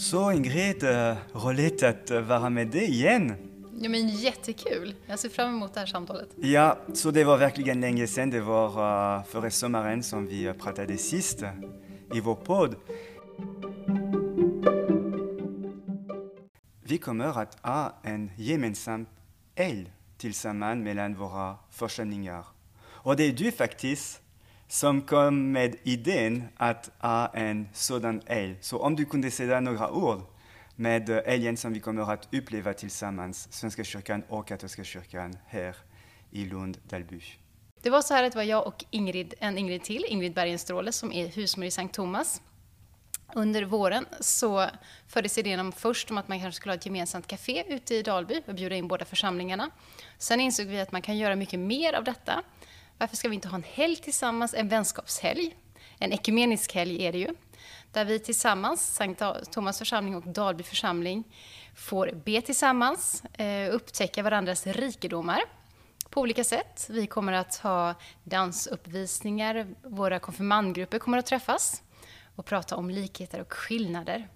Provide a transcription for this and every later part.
Så Ingrid, uh, roligt att uh, vara med dig igen. Ja, men jättekul! Jag ser fram emot det här samtalet. Ja, så det var verkligen länge sedan. Det var uh, före sommaren som vi pratade sist i vår podd. Vi kommer att ha en gemensam eld tillsammans mellan våra församlingar. Och det är du faktiskt som kom med idén att ha en sådan älg. Så om du kunde säga några ord med eh, älgen som vi kommer att uppleva tillsammans, Svenska kyrkan och Katolska kyrkan här i Lund, Dalby. Det var så här att det var jag och Ingrid, en Ingrid till, Ingrid Bergenstråle, som är husmor i Sankt Thomas. Under våren så fördes idén om först om att man kanske skulle ha ett gemensamt café ute i Dalby och bjuda in båda församlingarna. Sen insåg vi att man kan göra mycket mer av detta. Varför ska vi inte ha en helg tillsammans, en vänskapshelg? En ekumenisk helg är det ju. Där vi tillsammans, Sankt Thomas församling och Dalby församling, får be tillsammans, eh, upptäcka varandras rikedomar på olika sätt. Vi kommer att ha dansuppvisningar, våra konfirmandgrupper kommer att träffas och prata om likheter och skillnader.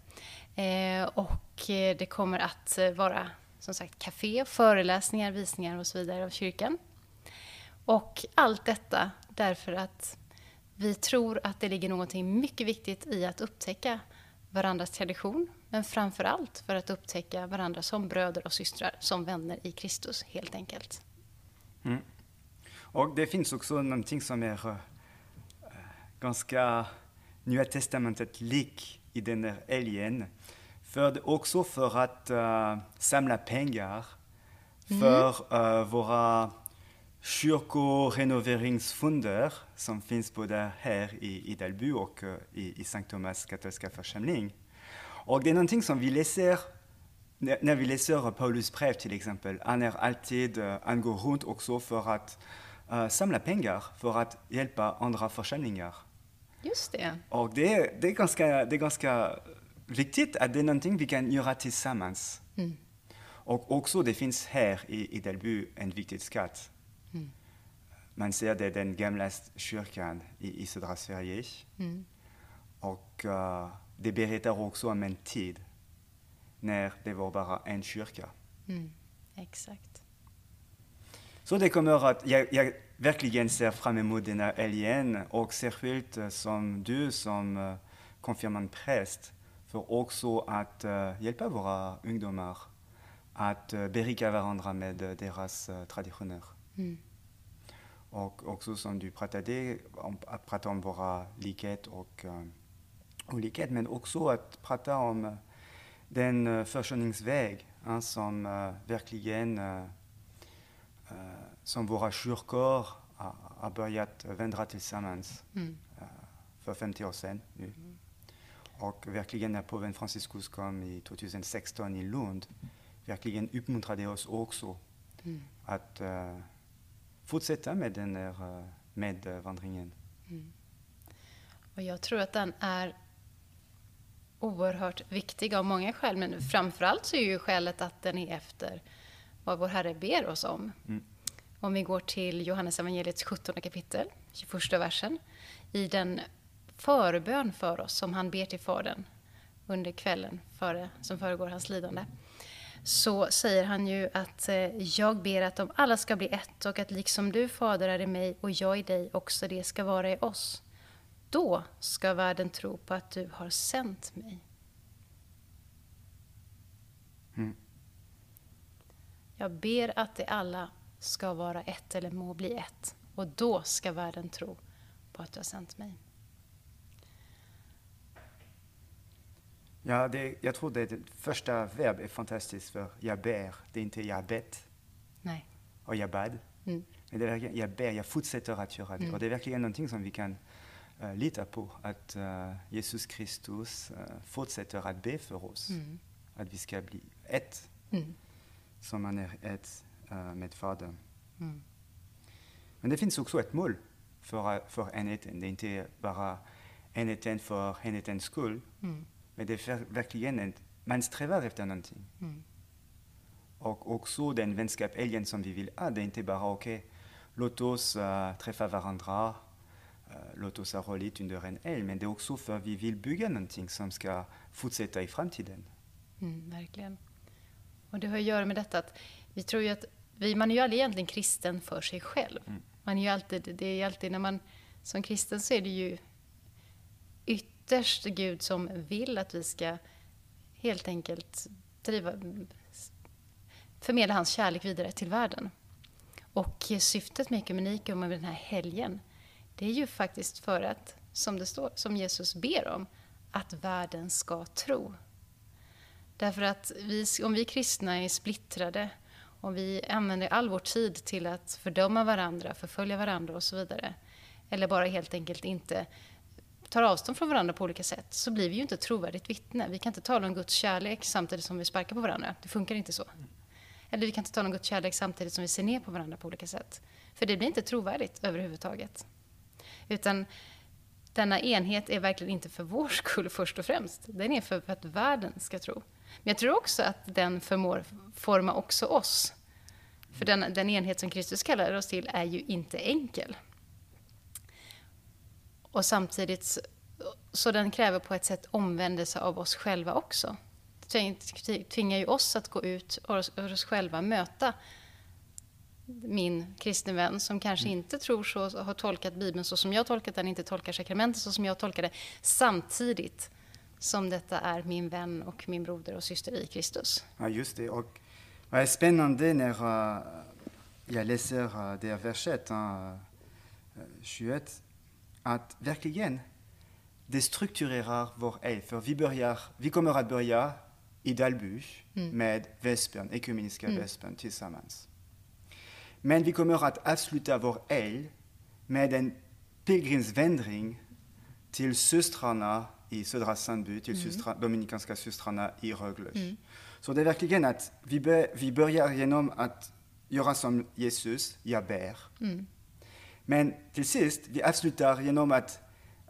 Eh, och eh, det kommer att vara som sagt café, föreläsningar, visningar och så vidare av kyrkan. Och allt detta därför att vi tror att det ligger någonting mycket viktigt i att upptäcka varandras tradition, men framför allt för att upptäcka varandra som bröder och systrar, som vänner i Kristus helt enkelt. Mm. Och det finns också någonting som är uh, ganska Nya Testamentet lik i den här helgen. För också för att uh, samla pengar för uh, våra kyrkorenoveringsfonder som finns både här i, i Dalby och uh, i, i Sankt Thomas katolska församling. Och det är någonting som vi läser när vi läser Paulus brev till exempel. Han, är alltid, uh, han går runt också för att uh, samla pengar för att hjälpa andra församlingar. Just det. Och det är, det är, ganska, det är ganska viktigt att det är någonting vi kan göra tillsammans. Mm. Och också det finns här i, i Dalby en viktig skatt. Mm. Man ser det den gamla kyrkan i, i södra Sverige. Mm. Och uh, det berättar också om en tid när det var bara en kyrka. Mm. Exakt. Så det kommer att, jag, jag verkligen ser fram emot den här helgen och särskilt uh, som du som uh, konfirmandpräst för också att uh, hjälpa våra ungdomar att uh, berika varandra med uh, deras traditioner. Mm. Och också som du pratade om, att prata om våra likhet och uh, olikhet, men också att prata om uh, den uh, försoningsväg uh, som uh, verkligen uh, som våra kyrkor har börjat vandra tillsammans mm. för 50 år sedan nu. Mm. Och verkligen när påven Franciscus kom i 2016 i Lund, verkligen uppmuntrade oss också mm. att fortsätta med den här eh, medvandringen. Mm. Och jag tror att den är oerhört viktig av många skäl, men framförallt så är ju skälet att den är efter vad vår Herre ber oss om. Mm. Om vi går till Johannes evangeliets 17 kapitel, 21 versen, i den förbön för oss som han ber till Fadern under kvällen före, som föregår hans lidande så säger han ju att eh, jag ber att de alla ska bli ett och att liksom du Fader är i mig och jag i dig också det ska vara i oss. Då ska världen tro på att du har sänt mig. Mm. Jag ber att de alla ska vara ett eller må bli ett och då ska världen tro på att du har sänt mig. Ja, det, jag tror det, det första verb är fantastiskt för jag ber. Det är inte jag bett Nej. och jag bad. Mm. Men det är verkligen, jag ber, jag fortsätter att göra det. Mm. Och det är verkligen någonting som vi kan uh, lita på. Att uh, Jesus Kristus uh, fortsätter att be för oss. Mm. Att vi ska bli ett. Mm. Som han är ett med Fadern. Mm. Men det finns också ett mål för, för enheten. Det är inte bara enheten för enhetens skull. Mm. Men det är verkligen en, man strävar efter någonting. Mm. Och också den vänskapshelgen som vi vill ha, det är inte bara okej, okay, låt oss uh, träffa varandra, låta oss ha roligt under en helg, men det är också för att vi vill bygga någonting som ska fortsätta i framtiden. Mm, verkligen. Och det har att göra med detta att vi tror ju att vi, man är ju aldrig egentligen kristen för sig själv. Mm. Man är ju alltid, det är alltid när man som kristen så är det ju ytterst Gud som vill att vi ska helt enkelt driva, förmedla hans kärlek vidare till världen. Och syftet med ekumenikum och med den här helgen, det är ju faktiskt för att, som det står, som Jesus ber om, att världen ska tro. Därför att vi, om vi kristna är splittrade, om vi använder all vår tid till att fördöma varandra, förfölja varandra och så vidare, eller bara helt enkelt inte tar avstånd från varandra på olika sätt, så blir vi ju inte ett trovärdigt vittne. Vi kan inte tala om Guds kärlek samtidigt som vi sparkar på varandra. Det funkar inte så. Eller vi kan inte tala om Guds kärlek samtidigt som vi ser ner på varandra på olika sätt. För det blir inte trovärdigt överhuvudtaget. Utan denna enhet är verkligen inte för vår skull först och främst. Den är för att världen ska tro. Men jag tror också att den förmår forma också oss. För den, den enhet som Kristus kallar oss till är ju inte enkel. Och samtidigt så den kräver på ett sätt omvändelse av oss själva också. Det tvingar ju oss att gå ut och oss själva möta min kristne vän som kanske mm. inte tror så, har tolkat Bibeln så som jag tolkat den, inte tolkar sakramenten så som jag tolkar det, samtidigt som detta är min vän och min broder och syster i Kristus. Ja, just det. Och vad är spännande när uh, jag läser uh, det verset, uh, 21, att verkligen det strukturerar vår ej. För vi, börjar, vi kommer att börja i Dalby mm. med Vespern, ekumeniska mm. Vespern tillsammans. Men vi kommer att avsluta vår helg med en pilgrimsvandring till systrarna i södra Sandby, till mm. systra, dominikanska systrarna i Rögle. Mm. Så det är verkligen att vi, bör, vi börjar genom att göra som Jesus, jag ber. Mm. Men till sist, vi avslutar genom att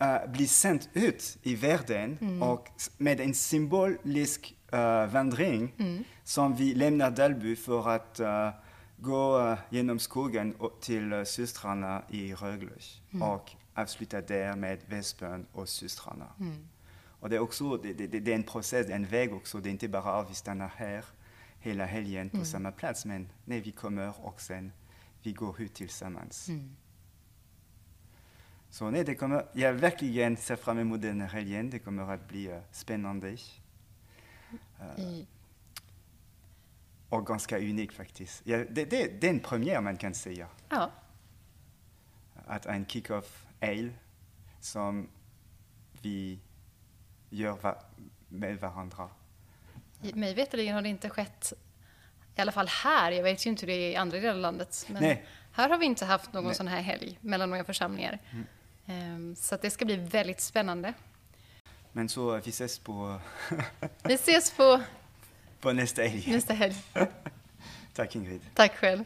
uh, bli sänd ut i världen mm. och med en symbolisk uh, vandring mm. som vi lämnar Dalby för att uh, gå genom skogen till systrarna i Rögle mm. och avsluta där med Vespern och systrarna. Mm. Och det är också det, det, det, är en process, en väg också. Det är inte bara att vi stannar här hela helgen på mm. samma plats, men när vi kommer och sen vi går ut tillsammans. Mm. Så nej, det kommer, jag verkligen ser fram emot den här helgen. Det kommer att bli uh, spännande. Uh, och ganska unik faktiskt. Ja, det, det, det, är en premiär man kan säga. Ja. Att en kick-off ale som vi gör va med varandra. Mig veterligen har det inte skett, i alla fall här, jag vet ju inte hur det är i andra delar av landet, men Nej. här har vi inte haft någon Nej. sån här helg mellan några församlingar. Mm. Ehm, så det ska bli väldigt spännande. Men så vi ses på... vi ses på... På nästa helg. Nästa helg. Tack Ingrid. Tack själv.